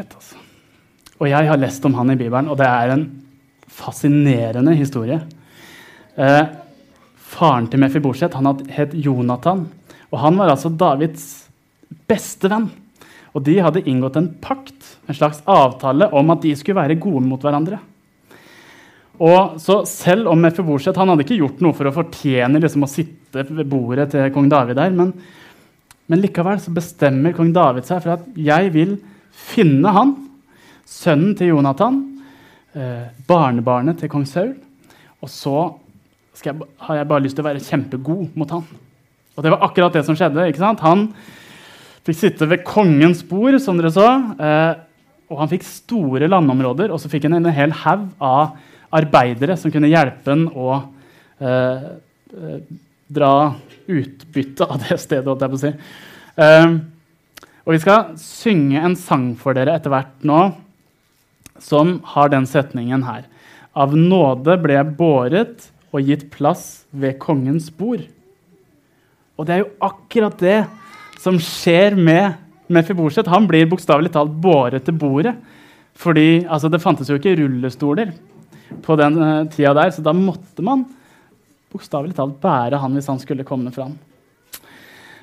Mefiboset. Altså. Og jeg har lest om han i Bibelen, og det er en fascinerende historie. Eh, faren til Mefiboset han het Jonathan, og han var altså Davids beste venn. Og de hadde inngått en pakt, en slags avtale, om at de skulle være gode mot hverandre. Og så Selv om Mefiboset han hadde ikke gjort noe for å fortjene liksom, å sitte ved bordet til kong David der, men, men likevel så bestemmer kong David seg for at jeg vil finne han, sønnen til Jonathan, eh, barnebarnet til kong Saul, og så jeg, har jeg bare lyst til å være kjempegod mot han. Og det var akkurat det som skjedde. ikke sant? Han fikk sitte ved kongens bord, som dere så. Eh, og han fikk store landområder, og så fikk han en hel haug av arbeidere som kunne hjelpe han å eh, eh, dra utbytte av det stedet. holdt jeg på å si. Eh, og vi skal synge en sang for dere etter hvert nå som har den setningen her. Av nåde ble jeg båret og gitt plass ved kongens bord. Og det er jo akkurat det som skjer med Mefiboset. Han blir bokstavelig talt båret til bordet. Fordi altså, det fantes jo ikke rullestoler på den uh, tida der, så da måtte man bokstavelig talt bære han hvis han skulle komme fram.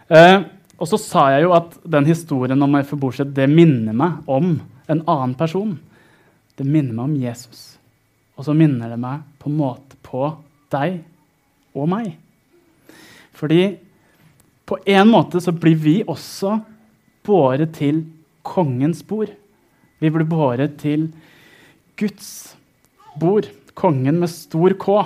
Uh, og så sa jeg jo at den historien om Mefiboset det minner meg om en annen person. Det minner meg om Jesus. Og så minner det meg på en måte på deg og meg. Fordi på en måte så blir vi også båret til kongens bord. Vi blir båret til Guds bord. Kongen med stor K.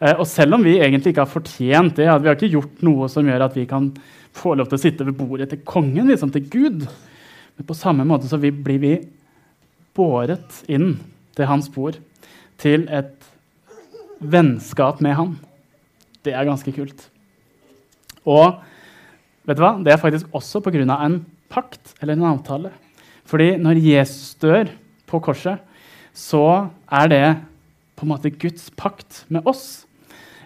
Eh, og selv om vi egentlig ikke har fortjent det, vi har ikke gjort noe som gjør at vi kan få lov til å sitte ved bordet til kongen, liksom til Gud, men på samme måte så blir vi båret inn til hans bord, til et vennskap med han. Det er ganske kult. Og vet du hva? det er faktisk også pga. en pakt eller en avtale. Fordi når Jesus dør på korset, så er det på en måte Guds pakt med oss.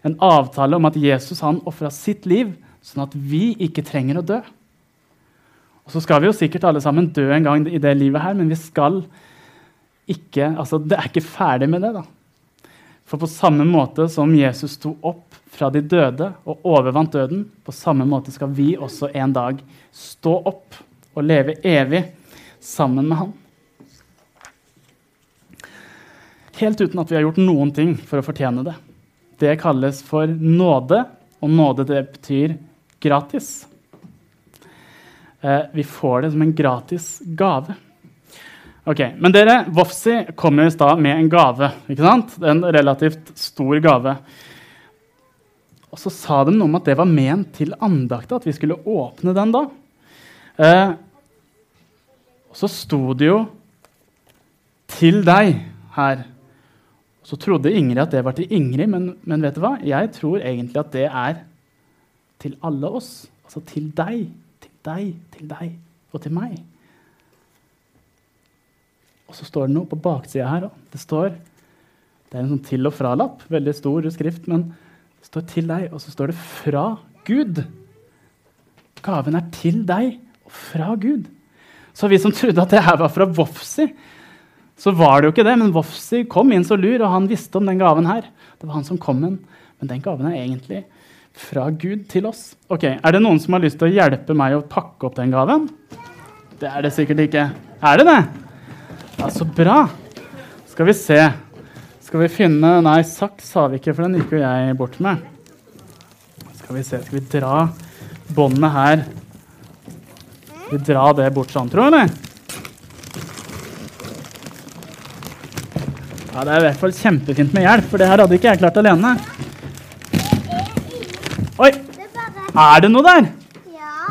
En avtale om at Jesus han ofra sitt liv sånn at vi ikke trenger å dø. Og Så skal vi jo sikkert alle sammen dø en gang i det livet her, men vi skal ikke, altså det er ikke ferdig med det. da. For på samme måte som Jesus sto opp fra de døde og overvant døden, på samme måte skal vi også en dag stå opp og leve evig sammen med han. Helt uten at vi har gjort noen ting for å fortjene det. Det kalles for nåde, og nåde det betyr gratis. Eh, vi får det som en gratis gave. Ok, Men dere, Vofsi kom jo i stad med en gave. ikke sant? En relativt stor gave. Og så sa de noe om at det var ment til andakta, at vi skulle åpne den da. Eh, og så sto det jo 'til deg' her. Så trodde Ingrid at det var til Ingrid, men, men vet du hva? jeg tror egentlig at det er til alle oss. Altså til deg, til deg, til deg og til meg. Og så står det noe på baksida her. Det står det er en sånn til og fra-lapp. Veldig stor skrift, men det står 'til deg', og så står det 'fra Gud'. Gaven er til deg og fra Gud. Så vi som trodde at det her var fra Vofsi, så var det jo ikke det. Men Vofsi kom inn så lur, og han visste om den gaven her. Det var han som kom inn. Men den gaven er egentlig fra Gud til oss. Ok, Er det noen som har lyst til å hjelpe meg å pakke opp den gaven? Det er det sikkert ikke. Er det det? Ja, så bra. Skal vi se. Skal vi finne Nei, saks har vi ikke, for den gikk jo jeg bort med. Skal vi se. Skal vi dra båndet her Skal vi dra det bort sånn, tror du, eller? Ja, det er i hvert fall kjempefint med hjelp, for det her hadde ikke jeg klart alene. Oi! Er det noe der?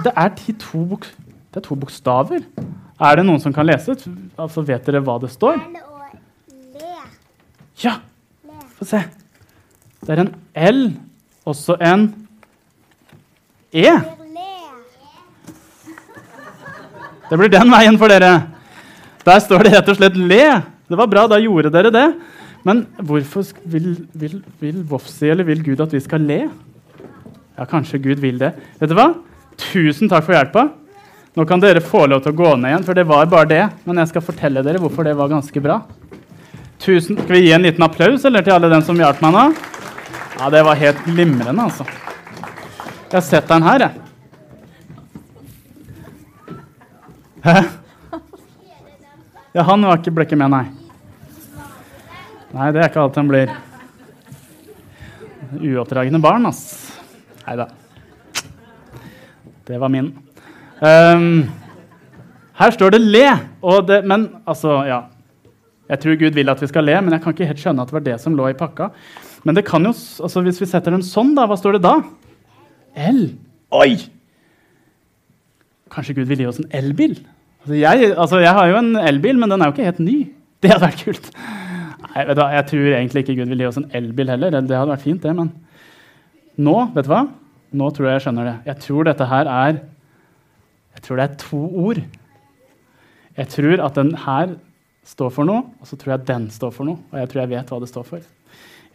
Det er to, det er to bokstaver. Er det noen som kan lese? Altså, vet dere hva det står? Ja! Få se. Det er en L, også en E. Det blir den veien for dere. Der står det rett og slett 'le'. Det var bra, da gjorde dere det. Men hvorfor vil, vil, vil Vofsi eller vil Gud at vi skal le? Ja, kanskje Gud vil det. Vet du hva? Tusen takk for hjelpa. Nå kan dere få lov til å gå ned igjen, for det var bare det. Men jeg skal fortelle dere hvorfor det var ganske bra. Tusen, skal vi gi en liten applaus eller til alle dem som hjalp meg nå? Ja, det var helt glimrende, altså. Jeg har sett den her, jeg. Hæ? Ja, han var ikke, blekket med, nei. Nei, det er ikke alt han blir. Uoppdragne barn, ass. Nei da. Det var min. Um, her står det 'le', det, men altså, ja. Jeg tror Gud vil at vi skal le, men jeg kan ikke helt skjønne at det var det som lå i pakka. Men det kan jo, altså hvis vi setter den sånn, da, hva står det da? L. Oi! Kanskje Gud vil gi oss en elbil? Altså jeg, altså jeg, har jo en elbil, men den er jo ikke helt ny. Det hadde vært kult. Nei, du, jeg tror egentlig ikke Gud vil gi oss en elbil heller. Det hadde vært fint, det, men nå, vet du hva? Nå tror jeg jeg skjønner det. Jeg tror dette her er Jeg tror det er to ord. Jeg tror at den her står for noe, og så tror jeg den står for noe. Og jeg tror jeg vet hva det står for.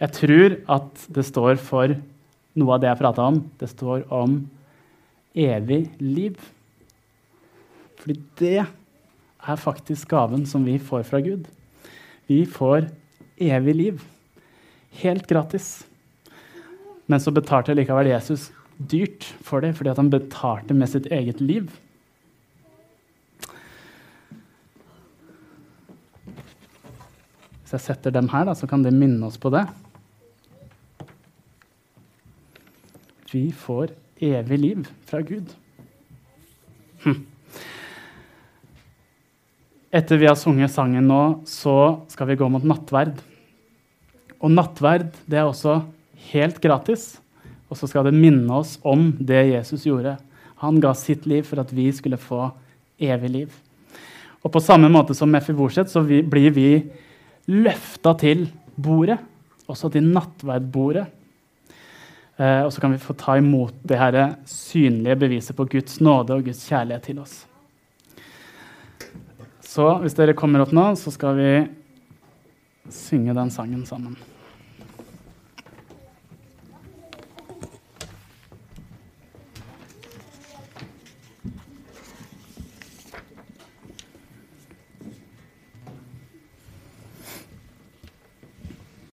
Jeg tror at det står for noe av det jeg prata om. Det står om evig liv. Fordi det er faktisk gaven som vi får fra Gud. Vi får evig liv. Helt gratis. Men så betalte likevel Jesus dyrt for det, fordi han betalte med sitt eget liv. Hvis jeg setter dem her, da, så kan det minne oss på det. Vi får evig liv fra Gud. Hm. Etter vi har sunget sangen nå, så skal vi gå mot nattverd. Og nattverd det er også helt gratis. Og så skal det minne oss om det Jesus gjorde. Han ga sitt liv for at vi skulle få evig liv. Og på samme måte som Mefiboset så vi, blir vi løfta til bordet, også til nattverdbordet. Eh, og så kan vi få ta imot det her synlige beviset på Guds nåde og Guds kjærlighet til oss. Så hvis dere kommer opp nå, så skal vi synge den sangen sammen.